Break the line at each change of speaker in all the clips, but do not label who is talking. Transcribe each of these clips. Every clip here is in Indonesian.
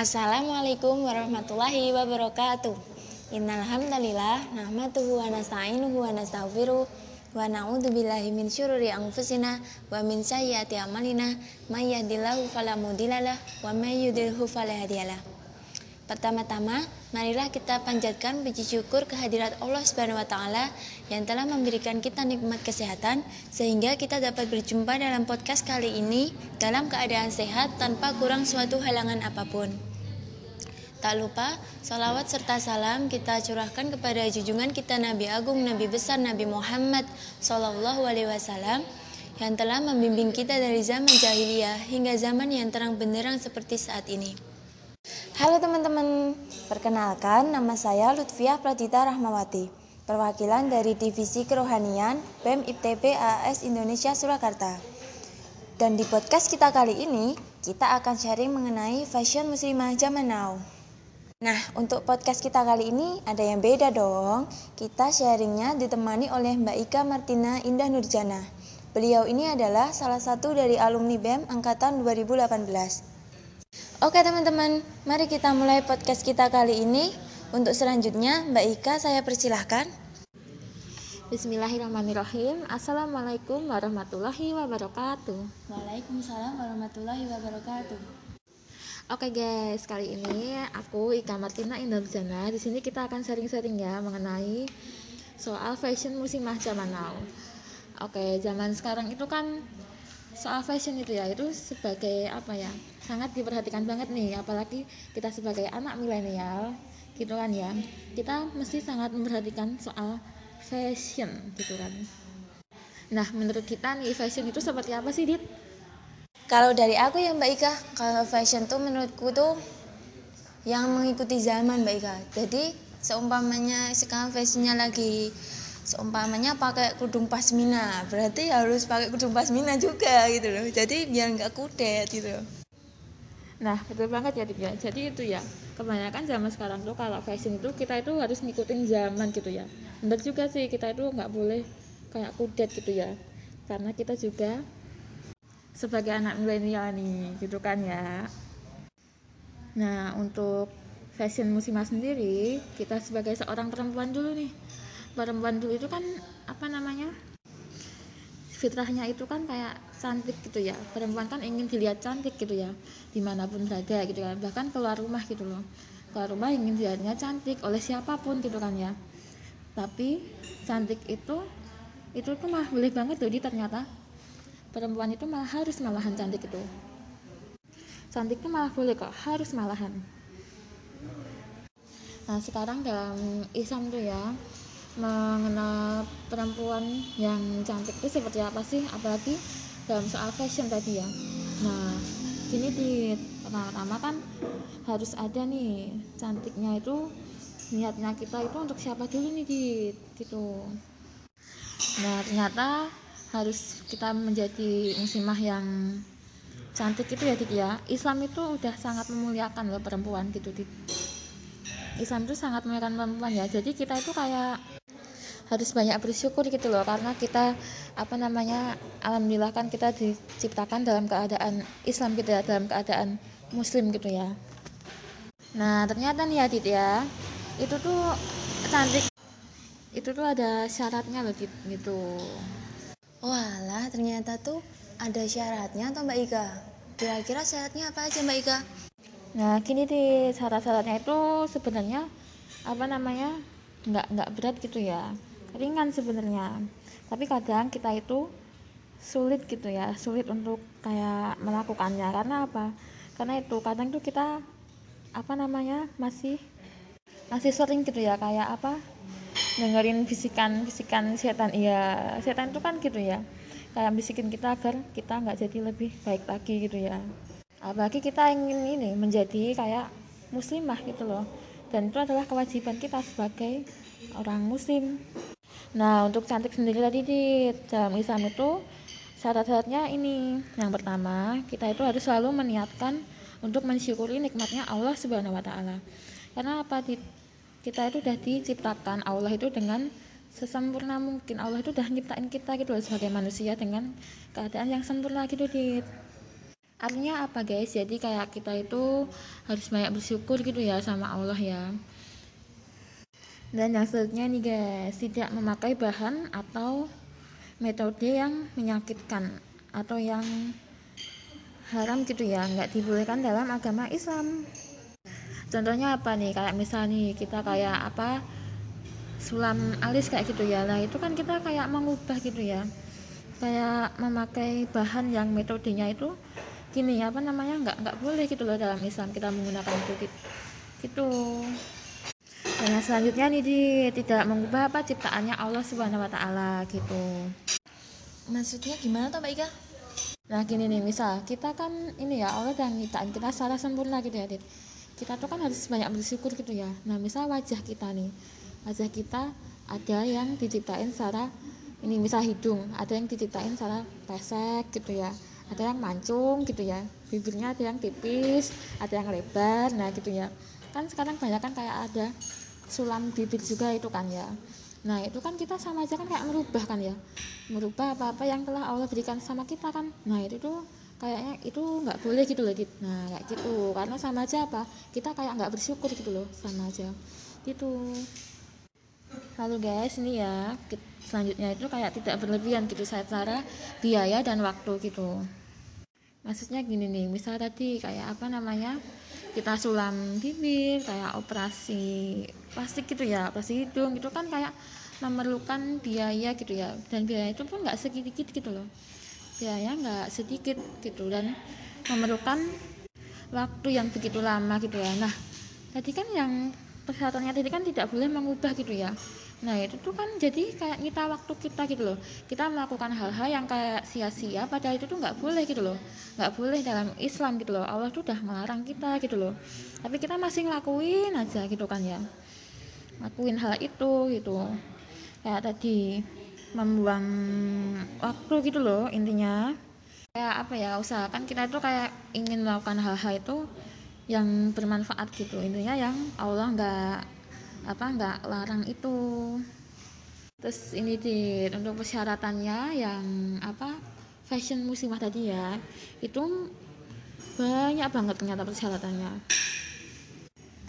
Assalamualaikum warahmatullahi wabarakatuh. Innal hamdalillah nahmaduhu wa nasta'inuhu wa nastaghfiruh wa na'udzu billahi min syururi anfusina wa min sayyiati a'malina may yahdihillahu fala mudhillalah wa may yudhlilhu fala hadiyalah. Pertama-tama, marilah kita panjatkan puji syukur kehadirat Allah Subhanahu wa taala yang telah memberikan kita nikmat kesehatan sehingga kita dapat berjumpa dalam podcast kali ini dalam keadaan sehat tanpa kurang suatu halangan apa pun. Tak lupa, salawat serta salam kita curahkan kepada junjungan kita Nabi Agung Nabi besar Nabi Muhammad Sallallahu Alaihi Wasallam yang telah membimbing kita dari zaman jahiliyah hingga zaman yang terang benderang seperti saat ini. Halo teman-teman, perkenalkan nama saya Lutfiah Pradita Rahmawati, perwakilan dari Divisi Kerohanian BEM IPTP AS Indonesia Surakarta. Dan di podcast kita kali ini, kita akan sharing mengenai fashion muslimah zaman now. Nah, untuk podcast kita kali ini ada yang beda dong. Kita sharingnya ditemani oleh Mbak Ika Martina Indah Nurjana. Beliau ini adalah salah satu dari alumni BEM angkatan 2018. Oke teman-teman, mari kita mulai podcast kita kali ini. Untuk selanjutnya, Mbak Ika saya persilahkan.
Bismillahirrahmanirrahim Assalamualaikum warahmatullahi wabarakatuh
Waalaikumsalam warahmatullahi wabarakatuh
Oke guys, kali ini aku Ika Martina Indah Di sini kita akan sharing-sharing ya mengenai soal fashion musim zaman now. Oke, zaman sekarang itu kan soal fashion itu ya itu sebagai apa ya sangat diperhatikan banget nih. Apalagi kita sebagai anak milenial gitu kan ya kita mesti sangat memperhatikan soal fashion gitu kan. Nah menurut kita nih fashion itu seperti apa sih dit
kalau dari aku ya Mbak Ika kalau fashion tuh menurutku tuh yang mengikuti zaman Mbak Ika. Jadi seumpamanya sekarang fashionnya lagi seumpamanya pakai kerudung pasmina. Berarti harus pakai kerudung pasmina juga gitu loh. Jadi biar nggak kudet gitu
nah betul banget ya ya jadi itu ya kebanyakan zaman sekarang tuh kalau fashion itu kita itu harus ngikutin zaman gitu ya. Benar juga sih kita itu nggak boleh kayak kudet gitu ya. Karena kita juga sebagai anak milenial nih gitu kan ya. Nah untuk fashion musimah sendiri kita sebagai seorang perempuan dulu nih. Perempuan dulu itu kan apa namanya fitrahnya itu kan kayak cantik gitu ya. Perempuan kan ingin dilihat cantik gitu ya di mana pun berada gitu kan. Bahkan keluar rumah gitu loh. Keluar rumah ingin dilihatnya cantik oleh siapa pun gitu kan ya. Tapi cantik itu itu tuh mah boleh banget loh di ternyata perempuan itu malah harus malahan cantik itu. Cantik itu malah boleh kok harus malahan. Nah sekarang dalam Islam tuh ya mengenal perempuan yang cantik itu seperti apa sih? Apalagi dalam soal fashion tadi ya. Nah sini di pertama-tama kan harus ada nih cantiknya itu niatnya kita itu untuk siapa dulu nih di gitu. Nah ternyata harus kita menjadi muslimah yang cantik itu ya Dik ya. Islam itu udah sangat memuliakan loh perempuan gitu Dik. Islam itu sangat memuliakan perempuan ya. Jadi kita itu kayak harus banyak bersyukur gitu loh karena kita apa namanya alhamdulillah kan kita diciptakan dalam keadaan Islam gitu ya dalam keadaan Muslim gitu ya. Nah ternyata nih Adit ya itu tuh cantik. Itu tuh ada syaratnya loh gitu
walah ternyata tuh ada syaratnya atau Mbak Ika? Kira-kira syaratnya apa aja Mbak Ika?
Nah gini di syarat-syaratnya itu sebenarnya apa namanya nggak nggak berat gitu ya. Ringan sebenarnya. Tapi kadang kita itu sulit gitu ya sulit untuk kayak melakukannya. Karena apa? Karena itu kadang tuh kita apa namanya masih masih sering gitu ya kayak apa dengerin bisikan bisikan setan iya setan itu kan gitu ya kayak bisikin kita agar kita nggak jadi lebih baik lagi gitu ya apalagi kita ingin ini menjadi kayak muslimah gitu loh dan itu adalah kewajiban kita sebagai orang muslim Nah, untuk cantik sendiri tadi di dalam Islam itu syarat-syaratnya ini. Yang pertama, kita itu harus selalu meniatkan untuk mensyukuri nikmatnya Allah Subhanahu wa taala. Karena apa? Di, kita itu sudah diciptakan Allah itu dengan sesempurna mungkin. Allah itu sudah nyiptain kita gitu loh sebagai manusia dengan keadaan yang sempurna gitu di artinya apa guys? Jadi kayak kita itu harus banyak bersyukur gitu ya sama Allah ya. Dan yang selanjutnya nih guys tidak memakai bahan atau metode yang menyakitkan atau yang haram gitu ya. Nggak dibolehkan dalam agama Islam contohnya apa nih? Kayak misalnya nih kita kayak apa sulam alis kayak gitu ya. Lah itu kan kita kayak mengubah gitu ya. Kayak memakai bahan yang metodenya itu gini apa namanya nggak nggak boleh gitu loh dalam Islam kita menggunakan itu gitu. Dan yang selanjutnya nih di tidak mengubah apa ciptaannya Allah Subhanahu Wa Taala gitu.
Maksudnya gimana tuh Mbak Ika?
Nah gini nih misal kita kan ini ya Allah dan nyiptain kita secara sempurna gitu ya Dit kita tuh kan harus banyak bersyukur gitu ya. Nah misal wajah kita nih. Wajah kita ada yang diciptain secara ini misal hidung ada yang diciptain secara pesek gitu ya. Ada yang mancung gitu ya. Bibirnya ada yang tipis ada yang lebar nah gitu ya. Kan sekarang banyak kan kayak ada sulam bibir juga itu kan ya. Nah itu kan kita sama aja kan kayak merubah kan ya. Merubah apa-apa yang telah Allah berikan sama kita kan. Nah itu tuh kayaknya itu nggak boleh gitu loh dit. Nah kayak gitu. Karena sama aja apa kita kayak nggak bersyukur gitu loh sama aja. Gitu. Lalu guys. Ini ya selanjutnya itu kayak tidak berlebihan gitu secara biaya dan waktu gitu. Maksudnya gini nih misal tadi kayak apa namanya kita sulam bibir kayak operasi plastik gitu ya operasi hidung gitu kan kayak memerlukan biaya gitu ya. Dan biaya itu pun nggak sedikit gitu loh biaya nggak sedikit gitu dan memerlukan waktu yang begitu lama gitu ya. Nah tadi kan yang persyaratannya tadi kan tidak boleh mengubah gitu ya. Nah itu tuh kan jadi kayak nyita waktu kita gitu loh. Kita melakukan hal-hal yang kayak sia-sia Padahal itu tuh nggak boleh gitu loh. Nggak boleh dalam Islam gitu loh. Allah tuh udah melarang kita gitu loh. Tapi kita masih ngelakuin aja gitu kan ya. Lakuin hal itu gitu. Kayak tadi membuang waktu gitu loh intinya. Kayak apa ya usahakan kita itu kayak ingin melakukan hal-hal itu yang bermanfaat gitu. Intinya yang Allah nggak apa nggak larang itu. Terus ini di untuk persyaratannya yang apa fashion muslimah tadi ya itu banyak banget ternyata persyaratannya.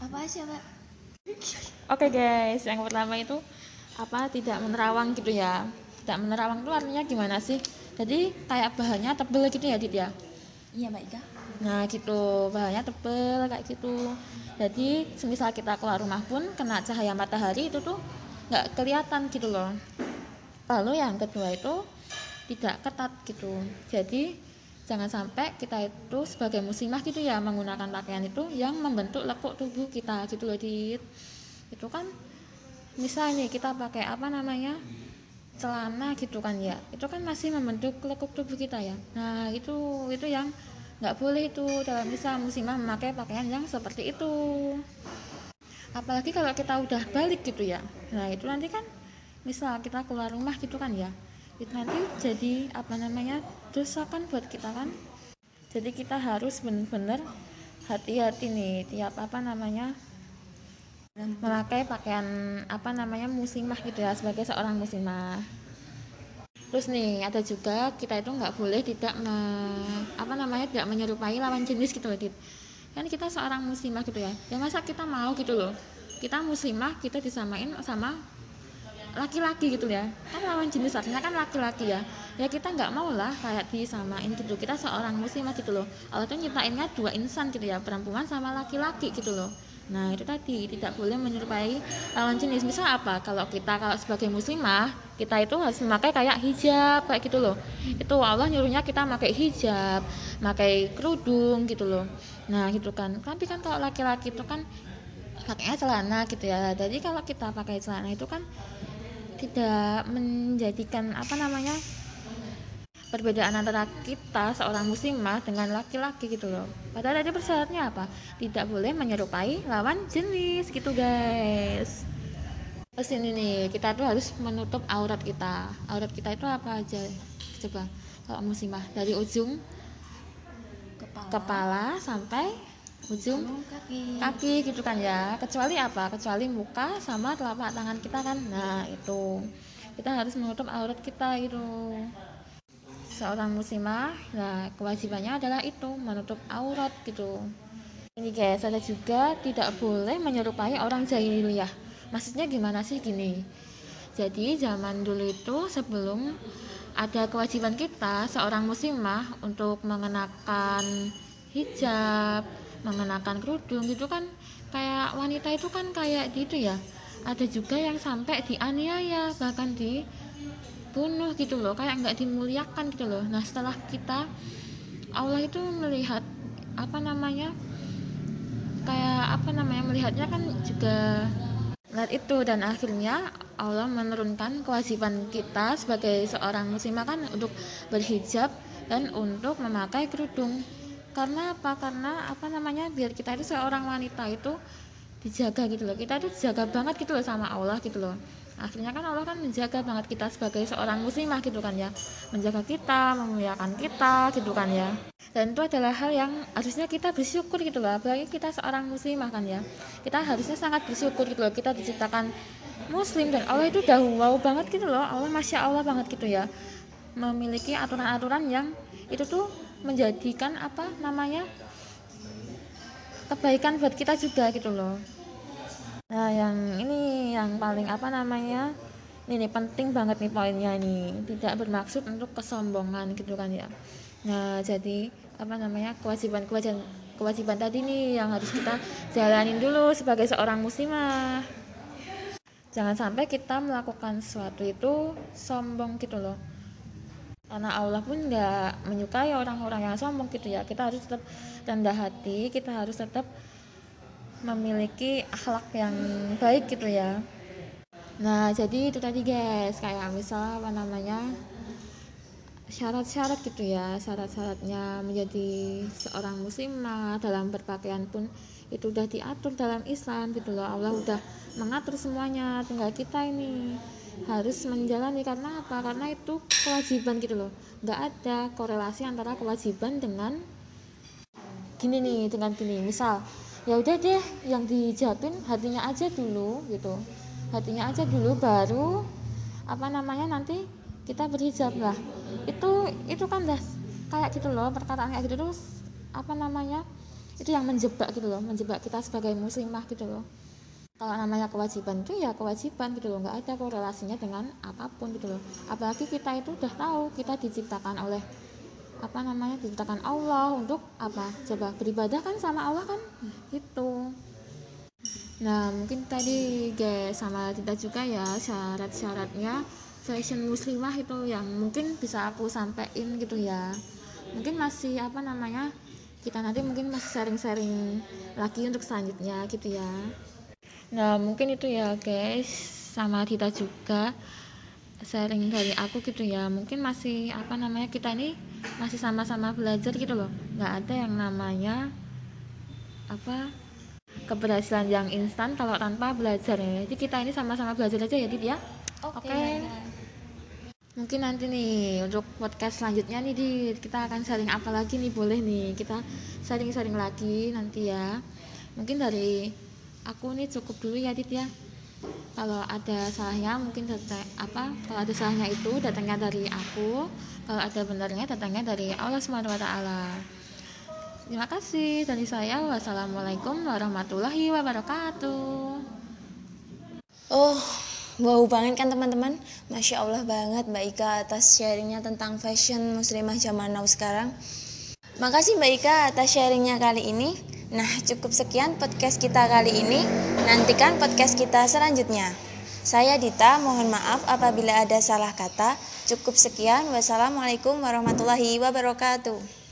Apa aja mbak?
Oke guys yang pertama itu apa tidak menerawang gitu ya. Tidak menerawang itu artinya gimana sih? Jadi kayak bahannya tebel gitu ya Dit ya?
Iya mbak Ika.
Nah gitu. Bahannya tebel kayak gitu. Jadi semisal kita keluar rumah pun kena cahaya matahari itu tuh nggak kelihatan gitu loh. Lalu yang kedua itu tidak ketat gitu. Jadi jangan sampai kita itu sebagai muslimah gitu ya menggunakan pakaian itu yang membentuk lekuk tubuh kita gitu loh dit. Itu kan misalnya kita pakai apa namanya? Celana gitu kan ya. Itu kan masih membentuk lekuk tubuh kita ya. Nah itu itu yang nggak boleh itu. Dalam bisa muslimah memakai pakaian yang seperti itu. Apalagi kalau kita udah balik gitu ya. Nah itu nanti kan misal kita keluar rumah gitu kan ya. Itu nanti jadi apa namanya? Dosa kan buat kita kan. Jadi kita harus benar-benar hati-hati nih tiap apa namanya memakai pakaian apa namanya muslimah gitu ya sebagai seorang muslimah terus nih ada juga kita itu nggak boleh tidak me, apa namanya tidak menyerupai lawan jenis gitu loh kan kita seorang muslimah gitu ya. Ya masa kita mau gitu loh. Kita muslimah kita disamain sama laki-laki gitu ya. Kan lawan jenis artinya kan laki-laki ya. Ya kita nggak mau lah kayak disamain gitu. Kita seorang muslimah gitu loh. Allah tuh nyiptainnya dua insan gitu ya perempuan sama laki-laki gitu loh Nah itu tadi tidak boleh menyerupai lawan jenis. Misal apa? Kalau kita kalau sebagai muslimah kita itu harus memakai kayak hijab kayak gitu loh. Itu Allah nyuruhnya kita pakai hijab, pakai kerudung gitu loh. Nah gitu kan. Tapi kan kalau laki-laki itu kan pakainya celana gitu ya. Jadi kalau kita pakai celana itu kan tidak menjadikan apa namanya perbedaan antara kita seorang muslimah dengan laki-laki gitu loh. Padahal tadi persyaratnya apa? Tidak boleh menyerupai lawan jenis gitu guys. Terus ini nih kita tuh harus menutup aurat kita. Aurat kita itu apa aja? Coba kalau muslimah dari ujung
kepala,
kepala sampai ujung
kaki.
kaki gitu kan ya. Kecuali apa? Kecuali muka sama telapak tangan kita kan. Nah itu. Kita harus menutup aurat kita gitu seorang muslimah nah kewajibannya adalah itu menutup aurat gitu. Ini guys ada juga tidak boleh menyerupai orang jahiliyah. Maksudnya gimana sih gini? Jadi zaman dulu itu sebelum ada kewajiban kita seorang muslimah untuk mengenakan hijab mengenakan kerudung gitu kan kayak wanita itu kan kayak gitu ya. Ada juga yang sampai dianiaya bahkan dibunuh gitu loh kayak nggak dimuliakan gitu loh. Nah setelah kita Allah itu melihat apa namanya kayak apa namanya melihatnya kan juga melihat itu. Dan akhirnya Allah menurunkan kewajiban kita sebagai seorang muslimah kan untuk berhijab dan untuk memakai kerudung. Karena apa? Karena apa namanya biar kita itu seorang wanita itu dijaga gitu loh. Kita itu dijaga banget gitu loh sama Allah gitu loh akhirnya kan Allah kan menjaga banget kita sebagai seorang muslimah gitu kan ya. Menjaga kita memuliakan kita gitu kan ya. Dan itu adalah hal yang harusnya kita bersyukur gitu loh. Apalagi kita seorang muslimah kan ya. Kita harusnya sangat bersyukur gitu loh. Kita diciptakan muslim dan Allah itu udah wow banget gitu loh. Allah masya Allah banget gitu ya. Memiliki aturan-aturan yang itu tuh menjadikan apa namanya kebaikan buat kita juga gitu loh nah yang ini yang paling apa namanya ini nih penting banget nih poinnya ini. Tidak bermaksud untuk kesombongan gitu kan ya. Nah jadi apa namanya kewajiban kewajiban kewajiban tadi nih yang harus kita jalanin dulu sebagai seorang muslimah. Jangan sampai kita melakukan sesuatu itu sombong gitu loh. Karena Allah pun nggak menyukai orang-orang yang sombong gitu ya. Kita harus tetap rendah hati kita harus tetap memiliki akhlak yang baik gitu ya. Nah jadi itu tadi guys. Kayak misal apa namanya syarat-syarat gitu ya. Syarat-syaratnya menjadi seorang muslimah dalam berpakaian pun itu udah diatur dalam Islam gitu loh. Allah udah mengatur semuanya. Tinggal kita ini harus menjalani karena apa? Karena itu kewajiban gitu loh. Nggak ada korelasi antara kewajiban dengan gini nih dengan gini. Misal ya udah deh yang dijatuhin hatinya aja dulu gitu. Hatinya aja dulu baru apa namanya nanti kita berhijab lah itu itu kan dah kayak gitu loh perkataan kayak gitu terus apa namanya itu yang menjebak gitu loh menjebak kita sebagai muslimah gitu loh. Kalau namanya kewajiban itu ya kewajiban gitu loh nggak ada korelasinya dengan apa pun gitu loh. Apalagi kita itu udah tahu kita diciptakan oleh apa namanya diciptakan Allah untuk apa? Coba beribadah kan sama Allah kan? Gitu. Nah mungkin tadi guys sama kita juga ya syarat-syaratnya fashion muslimah itu yang mungkin bisa aku sampaikan gitu ya. Mungkin masih apa namanya kita nanti mungkin masih sharing-sharing lagi untuk selanjutnya gitu ya. Nah mungkin itu ya guys sama kita juga sharing dari aku gitu ya. Mungkin masih apa namanya kita ini masih sama-sama belajar gitu loh. Nggak ada yang namanya apa keberhasilan yang instan kalau tanpa belajar ya. Jadi kita ini sama-sama belajar aja ya Dit ya? Oke okay. okay. mungkin nanti nih untuk podcast selanjutnya nih Dit kita akan sharing apa lagi nih? Boleh nih kita sharing-sharing lagi nanti ya. Mungkin dari aku nih cukup dulu ya Dit ya kalau ada salahnya mungkin datang apa kalau ada salahnya itu datangnya dari aku. Kalau ada benarnya datangnya dari Allah Subhanahu wa taala. Terima kasih dari saya. Wassalamualaikum warahmatullahi wabarakatuh.
Oh wow banget kan teman-teman? Masya Allah banget Mbak Ika atas sharingnya tentang fashion muslimah zaman now sekarang. Makasih Mbak Ika atas sharingnya kali ini Nah, cukup sekian podcast kita kali ini. Nantikan podcast kita selanjutnya. Saya Dita, mohon maaf apabila ada salah kata. Cukup sekian. Wassalamualaikum warahmatullahi wabarakatuh.